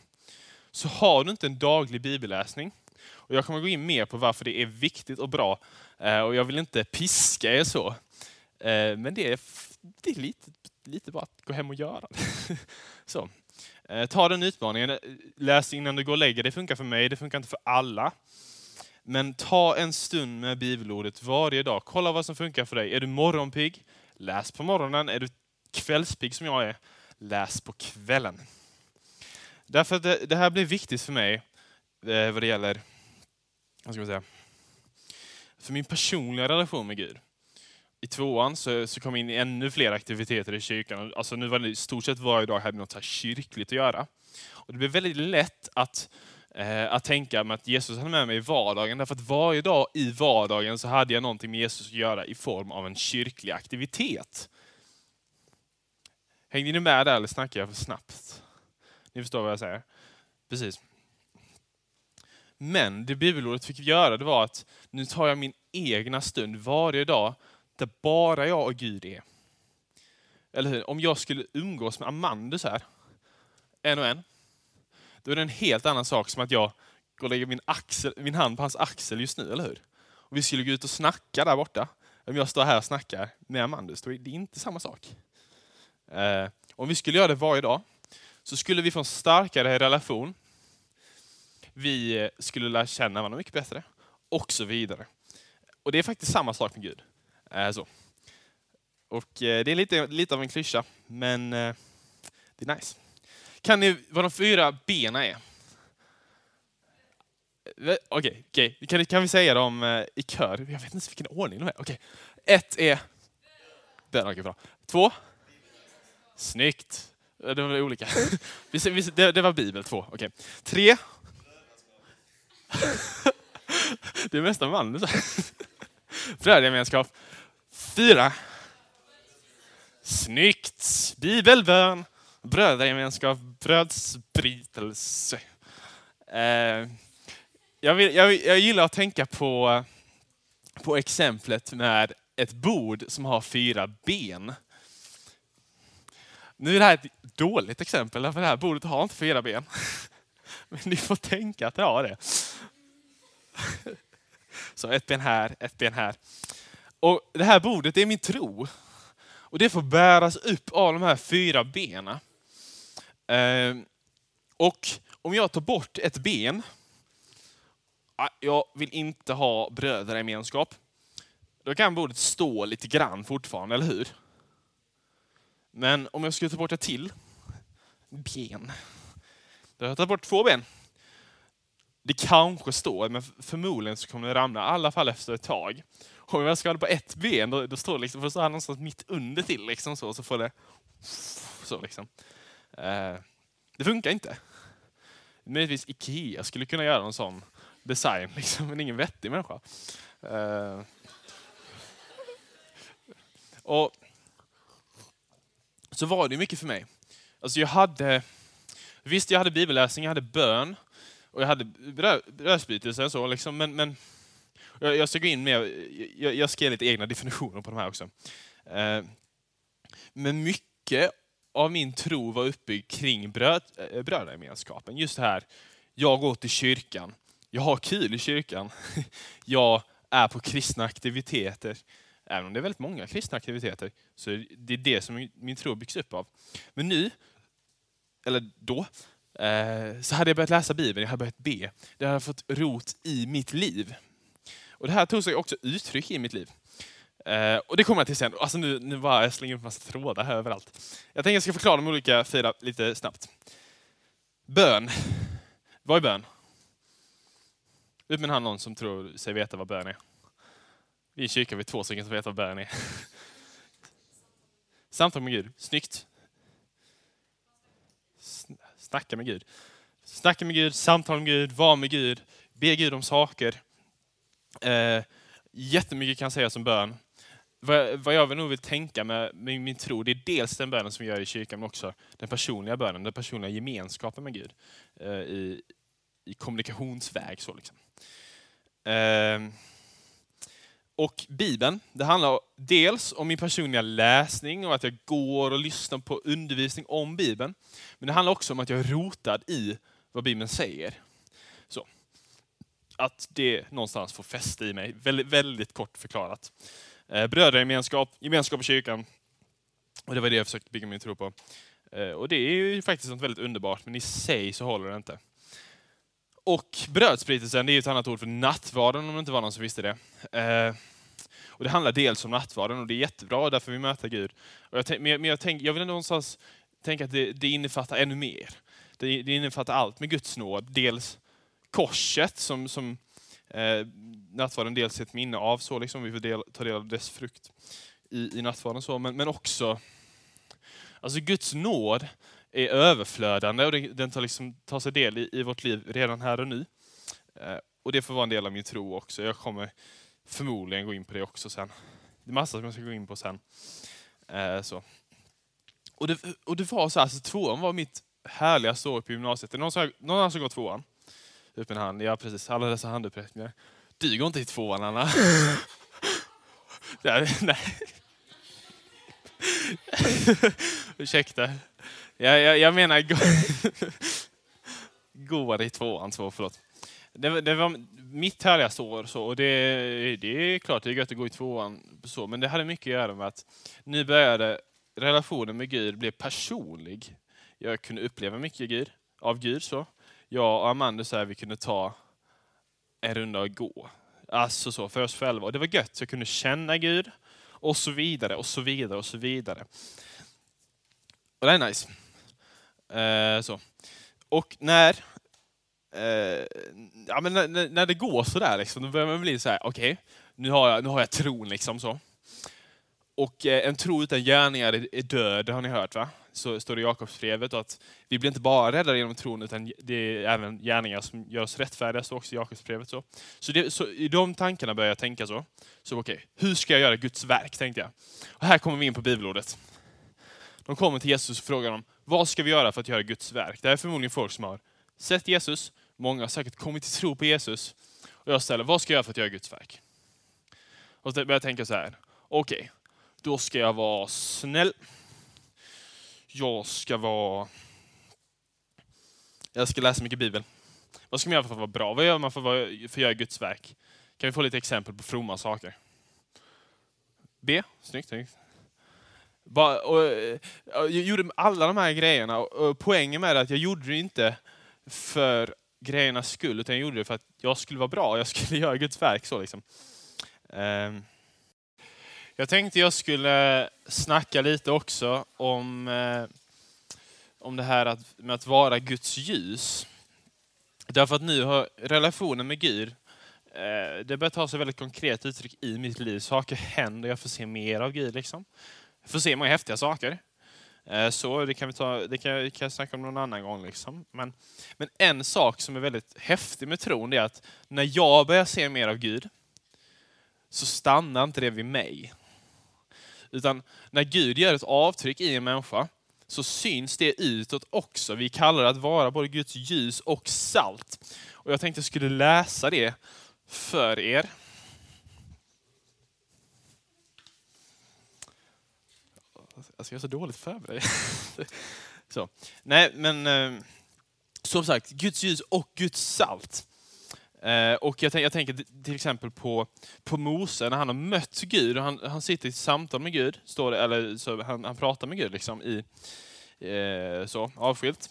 Så har du inte en daglig bibelläsning, och jag kommer gå in mer på varför det är viktigt och bra, eh, och jag vill inte piska er så, eh, men det är, det är lite, lite bara att gå hem och göra det. så. Eh, ta den utmaningen, läs innan du går och lägger Det funkar för mig, det funkar inte för alla. Men ta en stund med bibelordet varje dag. Kolla vad som funkar för dig. Är du morgonpigg? Läs på morgonen. Är du kvällspigg som jag är, läs på kvällen. Därför att det, det här blir viktigt för mig eh, vad det gäller, vad ska man säga, för min personliga relation med Gud. I tvåan så, så kom jag in i ännu fler aktiviteter i kyrkan. Alltså nu var det i stort sett varje dag hade något så kyrkligt att göra. Och det blev väldigt lätt att, eh, att tänka med att Jesus hade med mig i vardagen. Därför att varje dag i vardagen så hade jag någonting med Jesus att göra i form av en kyrklig aktivitet. Hängde ni med där eller snackar jag för snabbt? Ni förstår vad jag säger? Precis. Men det bibelordet fick göra det var att nu tar jag min egna stund varje dag där bara jag och Gud är. Eller hur? Om jag skulle umgås med Amandus här, en och en, då är det en helt annan sak som att jag går och lägger min, axel, min hand på hans axel just nu, eller hur? Och vi skulle gå ut och snacka där borta. Om jag står här och snackar med Amandus, då är det inte samma sak. Eh, om vi skulle göra det varje dag så skulle vi få en starkare relation. Vi eh, skulle lära känna varandra mycket bättre och så vidare. Och det är faktiskt samma sak med Gud. Eh, så. Och eh, det är lite, lite av en klyscha, men det är nice. Kan ni vad de fyra bena är? Okej, okay, okay. Kan, kan vi säga dem i kör? Jag vet inte vilken ordning de är. Okay. Ett är bön. Okay, bra. Två? Snyggt. Det var olika. Det, var Bibel två. Okej. Okay. Tre. Det är mesta mannen. Brödgemenskap. Fyra. Snyggt. Bibelbön. brödgemenskap, Brödsbrytelse. Eh, jag, vill, jag, jag gillar att tänka på, på exemplet med ett bord som har fyra ben. Nu är det här ett dåligt exempel, för det här bordet har inte fyra ben. Men ni får tänka att det har det. Så ett ben här, ett ben här. Och Det här bordet är min tro. Och det får bäras upp av de här fyra benen. Ehm, och om jag tar bort ett ben, ah, jag vill inte ha brödragemenskap, då kan bordet stå lite grann fortfarande, eller hur? Men om jag skulle ta bort ett till ben. Då har jag tagit bort två ben. Det kanske står, men förmodligen så kommer det ramla, i alla fall efter ett tag. Om jag skadar på ett ben, då, då står det liksom, för så här någonstans mitt under till liksom så, så får det så liksom. Eh, det funkar inte. Möjligtvis Ikea skulle kunna göra en sån design, liksom, men ingen vettig människa. Eh, och så var det mycket för mig. Alltså jag hade, visst jag hade bibelläsning, jag hade bön och jag hade brödsbrytelse så liksom, men, men jag, jag ska gå in mer, jag, jag ska ge lite egna definitioner på de här också. Eh, men mycket av min tro var uppbyggd kring bröd, eh, brödragemenskapen. Just det här, jag går till kyrkan, jag har kul i kyrkan, jag är på kristna aktiviteter, Även om det är väldigt många kristna aktiviteter, så är det det som min tro byggs upp av. Men nu, eller då, eh, så hade jag börjat läsa Bibeln, jag hade börjat be. Det hade fått rot i mitt liv. Och Det här tog sig också uttryck i mitt liv. Eh, och det kommer jag till sen. Alltså nu, nu bara jag slänger upp massa trådar här överallt. Jag tänker jag ska förklara de olika fyra lite snabbt. Bön. Vad är bön? Ut med hand någon som tror sig veta vad bön är. Vi i kyrkan vi är två stycken som vet vad bön är. Samtal med Gud, snyggt. Snacka med Gud. Snacka med Gud, samtala med Gud, vara med Gud, be Gud om saker. Eh, Jättemycket kan sägas om bön. Vad, vad jag nog vill tänka med, med min tro, det är dels den bönen som vi gör i kyrkan, men också den personliga bönen, den personliga gemenskapen med Gud eh, i, i kommunikationsväg. Så liksom. eh, och Bibeln, det handlar dels om min personliga läsning och att jag går och lyssnar på undervisning om Bibeln. Men det handlar också om att jag är rotad i vad Bibeln säger. Så. Att det någonstans får fäste i mig, väldigt, väldigt kort förklarat. Eh, brödragemenskap, gemenskap i kyrkan. Och det var det jag försökte bygga min tro på. Eh, och det är ju faktiskt något väldigt underbart, men i sig så håller det inte. Och brödspritelsen, det är ett annat ord för nattvarden om det inte var någon som visste det. Eh, och det handlar dels om nattvarden och det är jättebra, därför vi möter Gud. Och jag, men jag, tänk, jag vill någonstans tänka att det, det innefattar ännu mer. Det, det innefattar allt med Guds nåd. Dels korset som, som eh, nattvarden dels är ett minne av, så liksom, vi får del, ta del av dess frukt i, i nattvarden. Så, men, men också alltså Guds nåd är överflödande och den tar, liksom, tar sig del i, i vårt liv redan här och nu. Eh, och det får vara en del av min tro också. Jag kommer förmodligen gå in på det också sen. Det är massa som jag ska gå in på sen. Eh, så. Och, det, och det var så här, så tvåan var mitt härligaste år på gymnasiet. Är någon som, någon annan som går tvåan? Upp en hand. Ja, precis. Alla dessa handuppräckningar. Du går inte i tvåan, Anna. ja, nej. Ursäkta. Jag, jag, jag menar går i tvåan, så förlåt. Det, det, var mitt härligaste år, så, och det, det är klart det är gött att gå i tvåan, så, men det hade mycket att göra med att nu började relationen med Gud bli personlig. Jag kunde uppleva mycket Gud, av Gud. så. Jag och Amanda så här, vi kunde ta en runda och gå. Alltså så, för oss själva. Och det var gött, så jag kunde känna Gud och så vidare och så vidare och så vidare. Och det är nice. Eh, så. Och när, eh, ja, men när, när det går sådär, liksom, då börjar man bli så här: okej, okay, nu, har jag, nu har jag tron. liksom så. Och eh, en tro utan gärningar är, är död, har ni hört va? Så står det i Jakobsbrevet att vi blir inte bara räddade genom tron, utan det är även gärningar som gör oss rättfärdiga, står också i Jakobsbrevet. Så. Så, det, så i de tankarna börjar jag tänka så. Så okej, okay, hur ska jag göra Guds verk, tänkte jag. Och här kommer vi in på bibelordet. De kommer till Jesus och frågar om vad ska vi göra för att göra Guds verk? Det här är förmodligen folk som har sett Jesus, många har säkert kommit till tro på Jesus. Och jag ställer, vad ska jag göra för att göra Guds verk? Och så börjar jag tänka så här, okej, okay, då ska jag vara snäll. Jag ska vara... Jag ska läsa mycket Bibel. Vad ska man göra för att vara bra? Vad gör man för att, för att göra Guds verk? Kan vi få lite exempel på fromma saker? B. Snyggt. snyggt. Bara, och, eh, jag gjorde alla de här grejerna och poängen med det är att jag gjorde det inte för grejernas skull, utan jag gjorde det för att jag skulle vara bra, jag skulle göra Guds verk. så liksom. Um, jag tänkte jag skulle snacka lite också om, eh, om det här att, med att vara Guds ljus. Därför att nu har relationen med Gud, eh, det börjar ta sig väldigt konkret uttryck i mitt liv. Saker händer, jag får se mer av Gud. Liksom. Jag får se många häftiga saker. Eh, så det kan vi ta, det kan, kan jag snacka om någon annan gång. Liksom. Men, men en sak som är väldigt häftig med tron, är att när jag börjar se mer av Gud, så stannar inte det vid mig. Utan när Gud gör ett avtryck i en människa så syns det utåt också. Vi kallar det att vara både Guds ljus och salt. Och jag tänkte jag skulle läsa det för er. Alltså jag är så dåligt förberedd. så. Nej, men eh, som sagt, Guds ljus och Guds salt. Eh, och jag, jag, tänker till exempel på, på Mose, när han har mött Gud, och han, han sitter i ett samtal med Gud, står det, eller så, han, han pratar med Gud liksom i, eh, så, avskilt.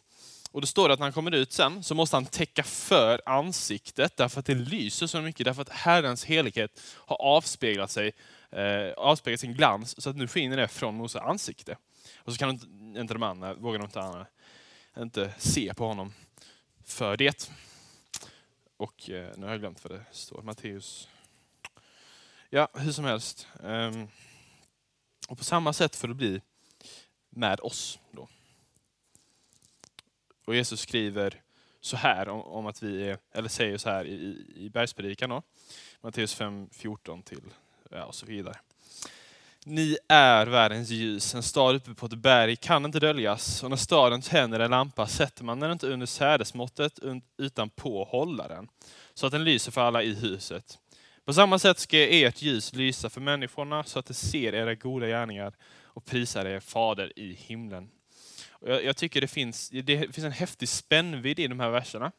Och då står det att när han kommer ut sen så måste han täcka för ansiktet därför att det lyser så mycket, därför att Herrens helighet har avspeglat sig, eh, avspeglat sin glans, så att nu skiner det från Moses ansikte. Och så kan inte de andra, vågar de inte, inte se på honom för det. Och eh, nu har jag glömt vad det står. Matteus. Ja, hur som helst. Um, och på samma sätt får det bli med oss. Då. Och Jesus skriver, så här om, om att vi är, eller säger så här i, i bergspredikan då. Matteus 5, 14 till, ja, och så vidare. Ni är världens ljus. En stad uppe på ett berg kan inte döljas. Och när staden tänder en lampa sätter man den inte under sädesmåttet utan på hållaren, så att den lyser för alla i huset. På samma sätt ska ert ljus lysa för människorna så att de ser era goda gärningar och prisar er fader i himlen. Jag, jag, tycker det finns, det finns en häftig spännvidd i de här verserna.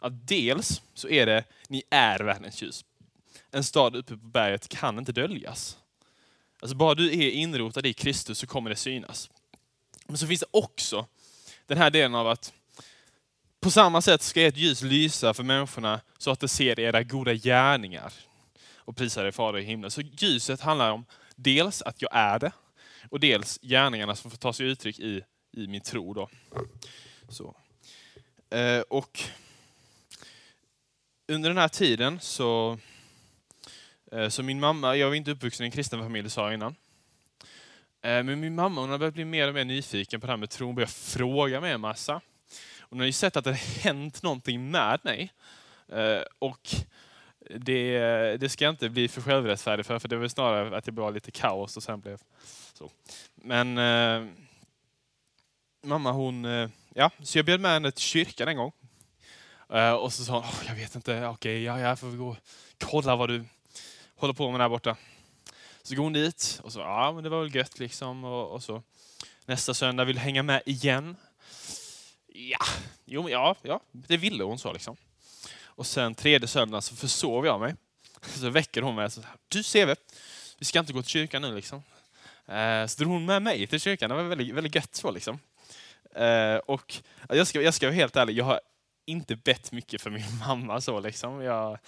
Att dels så är det, ni är världens ljus. En stad uppe på berget kan inte döljas. Alltså bara du är inrotad i Kristus så kommer det synas. Men så finns det också den här delen av att på samma sätt ska ert ljus lysa för människorna så att de ser era goda gärningar och prisar er Fader i himlen. Så ljuset handlar om dels att jag är det och dels gärningarna som får ta sig uttryck i, i min tro. Då. Så. Eh, och under den här tiden så Eh, så min mamma, jag var inte uppvuxen i en kristen familj sa jag innan. Eh, men min mamma hon har börjat bli mer och mer nyfiken på det här med tro. Hon börjar fråga mig en massa. Hon har ju sett att det har hänt någonting med mig. Eh, och det, det ska jag inte bli för självrättfärdig för, för det var snarare att det var lite kaos och sen blev så. Men eh, mamma hon, ja, så jag bjöd med henne till kyrkan en gång. Och så sa hon, jag vet inte, okej, okay, ja, jag får gå och kolla vad du håller på med där borta. Så går hon dit och så, ja men det var väl gött liksom. Och, och så nästa söndag vill hänga med igen. Ja, jo, ja, ja, det ville hon så liksom. Och sen tredje söndagen så försov jag mig. Så väcker hon mig. Så, du CV, vi ska inte gå till kyrkan nu liksom. Eh, så drog hon med mig till kyrkan. Det var väldigt, väldigt gött så liksom. Eh, och jag ska, jag ska vara helt ärlig, jag har inte bett mycket för min mamma så liksom. Jag,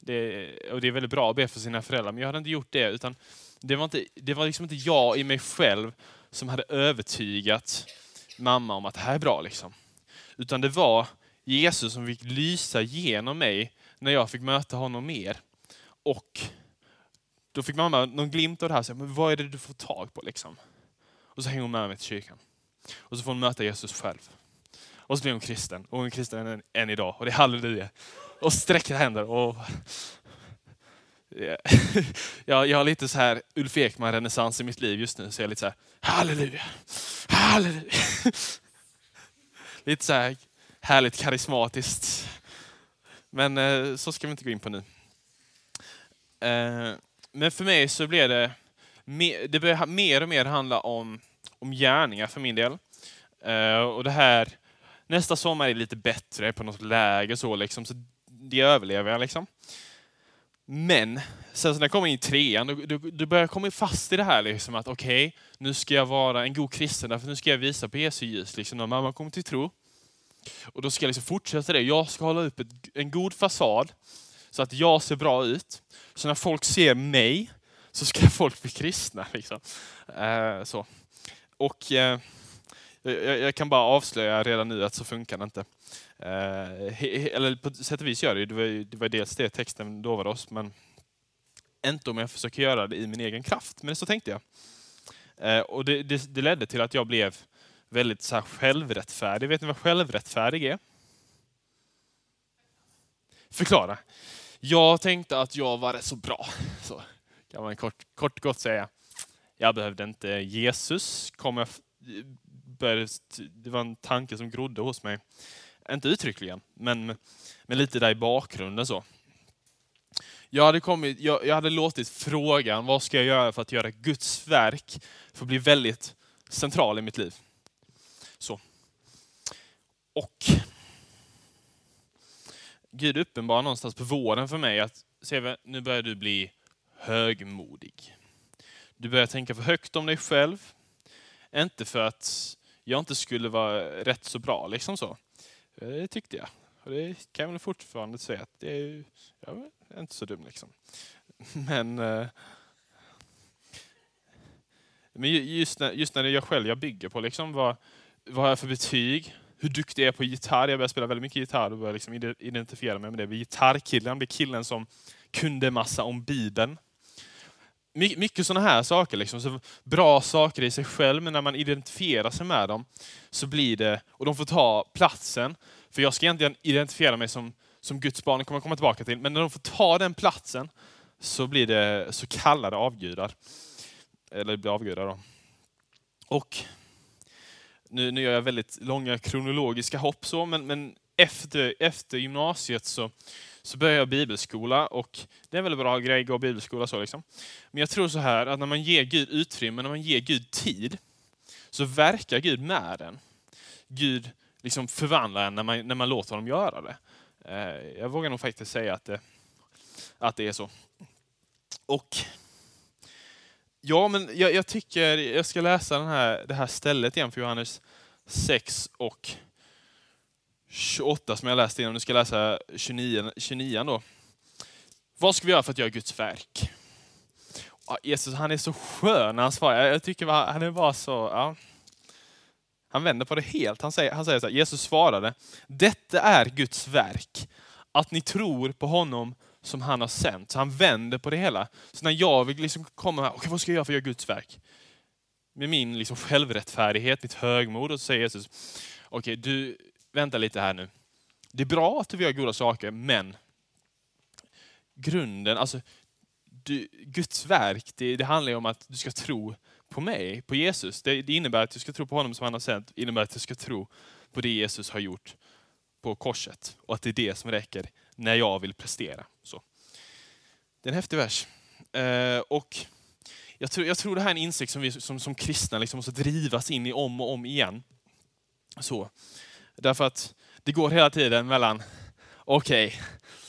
det, och det är väldigt bra att be för sina föräldrar, men jag hade inte gjort det. utan Det var, inte, det var liksom inte jag i mig själv som hade övertygat mamma om att det här är bra. Liksom. Utan det var Jesus som fick lysa genom mig när jag fick möta honom mer. Och då fick mamma någon glimt av det här. Så, men vad är det du får tag på? Liksom? Och så hänger hon med mig till kyrkan. Och så får hon möta Jesus själv. Och så blir hon kristen. Och hon är kristen än, än idag. Och det är halleluja och sträcker händer. Och jag, jag har lite så här Ulf Ekman-renässans i mitt liv just nu, så jag är lite så här, halleluja, halleluja. Lite så här härligt karismatiskt. Men eh, så ska vi inte gå in på nu. Eh, men för mig så blev det, det började mer och mer handla om, om gärningar för min del. Eh, och det här, nästa sommar är lite bättre på något läge så liksom. Så det överlever jag liksom. Men sen när jag kommer in i trean, då, då, då börjar jag komma fast i det här liksom att okej, okay, nu ska jag vara en god kristen, därför nu ska jag visa på Jesu ljus. Liksom, när mamma kommer till tro. Och då ska jag liksom fortsätta det. Jag ska hålla upp ett, en god fasad så att jag ser bra ut. Så när folk ser mig så ska folk bli kristna. Liksom. Uh, så. Och uh, jag, jag, kan bara avslöja redan nu att så funkar det inte. Eh, eller på sätt och vis gör det det. Var, det var dels det texten lovade oss, men inte om jag försöker göra det i min egen kraft. Men så tänkte jag. Eh, och det, det, det, ledde till att jag blev väldigt så här, självrättfärdig. Vet ni vad självrättfärdig är? Förklara. Jag tänkte att jag var rätt så bra. Så kan man kort, kort gott säga. Jag behövde inte Jesus. Kom jag, började, det var en tanke som grodde hos mig. Inte uttryckligen, men, men lite där i bakgrunden så. Jag hade, kommit, jag, jag hade låtit frågan, vad ska jag göra för att göra Guds verk, för att bli väldigt central i mitt liv. Så. Och Gud uppenbarar någonstans på våren för mig att Seve, nu börjar du bli högmodig. Du börjar tänka för högt om dig själv. Inte för att jag inte skulle vara rätt så bra, liksom så. Eh, det tyckte jag. Och det kan jag väl fortfarande säga att det är, jag är inte så dum liksom. Men, eh, men just när, just när det är jag själv jag bygger på, liksom, vad, vad har jag för betyg? Hur duktig är jag på gitarr? Jag började spela väldigt mycket gitarr och började liksom identifiera mig med det. Gitarrkillen, blev killen som kunde massa om Bibeln. My- Mycket sådana här saker, liksom, så bra saker i sig själv, men när man identifierar sig med dem så blir det, och de får ta platsen, för jag ska egentligen identifiera mig som, som Guds barn, det kommer jag komma tillbaka till, men när de får ta den platsen så blir det så kallade avgudar. Eller blir avgudar då. Och nu, nu gör jag väldigt långa kronologiska hopp så, men, men efter, efter gymnasiet så, så började jag bibelskola och det är en väldigt bra grej att gå bibelskola så liksom. Men jag tror så här att när man ger Gud utrymme, när man ger Gud tid, så verkar Gud med den. Gud liksom förvandlar en när man, när man låter honom göra det. Eh, jag vågar nog faktiskt säga att det, att det är så. Och Ja, men jag, jag tycker jag ska läsa den här, det här stället igen för Johannes 6 och 28 som jag läste innan. Nu ska jag läsa 29, 29 då. Vad ska vi göra för att göra Guds verk? Ja, Jesus han är så skön när han svarar. Jag tycker bara, han är bara så... Ja. Han vänder på det helt. Han säger, han säger så här, Jesus svarade, detta är Guds verk, att ni tror på honom som han har sänt. Så han vänder på det hela. Så när jag vill liksom komma här, okay, vad ska jag göra för att göra Guds verk? Med min liksom självrättfärdighet, mitt högmod, och så säger Jesus, okej okay, du, vänta lite här nu. Det är bra att vi gör goda saker, men grunden, alltså du, Guds verk, det, det handlar ju om att du ska tro på mig, på Jesus. Det, det, innebär att du ska tro på honom som han har sänt. Det innebär att du ska tro på det Jesus har gjort på korset. Och att det är det som räcker när jag vill prestera. Så. Det är en häftig vers. Eh, och jag tror, jag tror det här är en insikt som vi som, som kristna liksom måste drivas in i om och om igen. Så. Därför att det går hela tiden mellan, okej, okay,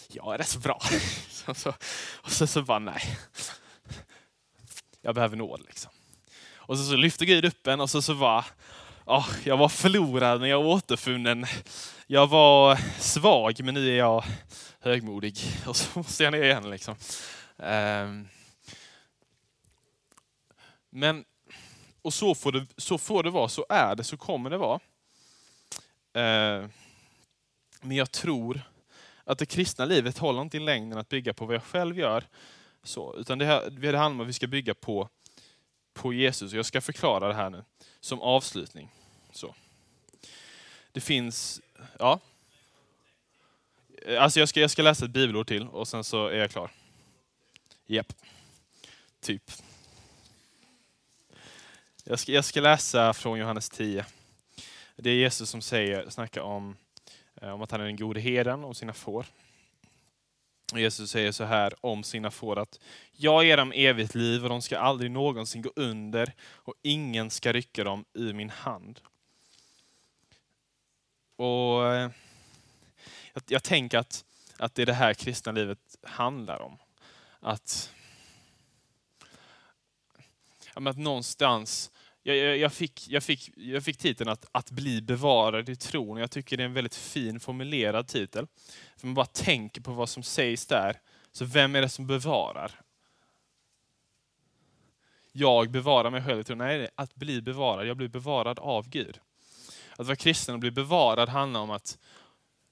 jag är rätt så bra. och så, och så, så bara, nej. Jag behöver nåd liksom. Och så, så lyfter Gud upp en och så, så bara, oh, jag var förlorad men jag är återfunnen. Jag var svag men nu är jag högmodig. Och så måste jag ner igen liksom. Um, men, och så får, det, så får det vara, så är det, så kommer det vara. Eh, men jag tror att det kristna livet håller inte i längden att bygga på vad jag själv gör. Så, utan det, här, det handlar om att vi ska bygga på, på Jesus. Jag ska förklara det här nu som avslutning. Så. Det finns, ja. Eh, alltså jag ska, jag ska läsa ett bibelord till och sen så är jag klar. Japp. Typ. Jag ska, jag ska läsa från Johannes 10. Det är Jesus som säger, snackar om, eh, om att han är den gode herden om sina får. Jesus säger så här om sina får att jag ger dem evigt liv och de ska aldrig någonsin gå under och ingen ska rycka dem ur min hand. Och eh, jag, jag tänker att, att det är det här kristna livet handlar om. Att, att någonstans jag, jag, jag, fick, jag, fick, jag fick titeln att, att bli bevarad i tron. Jag tycker det är en väldigt fin formulerad titel. För man bara tänker på vad som sägs där. Så vem är det som bevarar? Jag bevarar mig själv i tron. Nej, att bli bevarad. Jag blir bevarad av Gud. Att vara kristen och bli bevarad handlar om att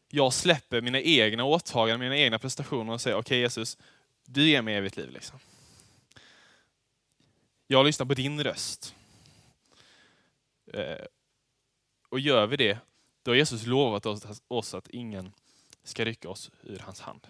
jag släpper mina egna åtaganden, mina egna prestationer och säger okej okay, Jesus, du ger mig evigt liv. Liksom. Jag lyssnar på din röst. Eh, och gör vi det, då har Jesus lovat oss, att ingen ska rycka oss ur hans hand.